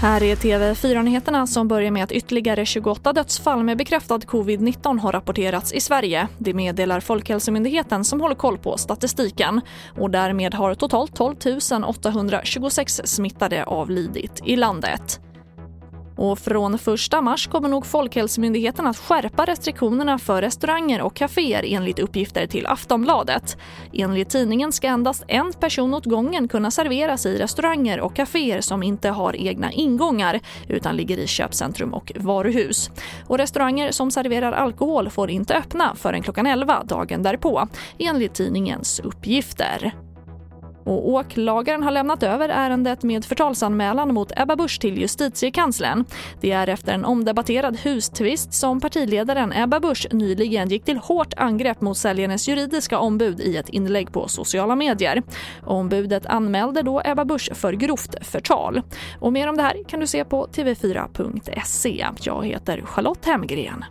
Här är TV4-nyheterna som börjar med att ytterligare 28 dödsfall med bekräftad covid-19 har rapporterats i Sverige. Det meddelar Folkhälsomyndigheten som håller koll på statistiken. Och därmed har totalt 12 826 smittade avlidit i landet. Och från 1 mars kommer nog Folkhälsomyndigheten att skärpa restriktionerna för restauranger och kaféer enligt uppgifter till Aftonbladet. Enligt tidningen ska endast en person åt gången kunna serveras i restauranger och kaféer som inte har egna ingångar utan ligger i köpcentrum och varuhus. Och restauranger som serverar alkohol får inte öppna förrän klockan 11 dagen därpå, enligt tidningens uppgifter. Och åklagaren har lämnat över ärendet med förtalsanmälan mot Ebba Busch till justitiekanslern. Det är efter en omdebatterad hustvist som partiledaren Ebba Busch nyligen gick till hårt angrepp mot säljarens juridiska ombud i ett inlägg på sociala medier. Ombudet anmälde då Ebba Busch för grovt förtal. Och mer om det här kan du se på tv4.se. Jag heter Charlotte Hemgren.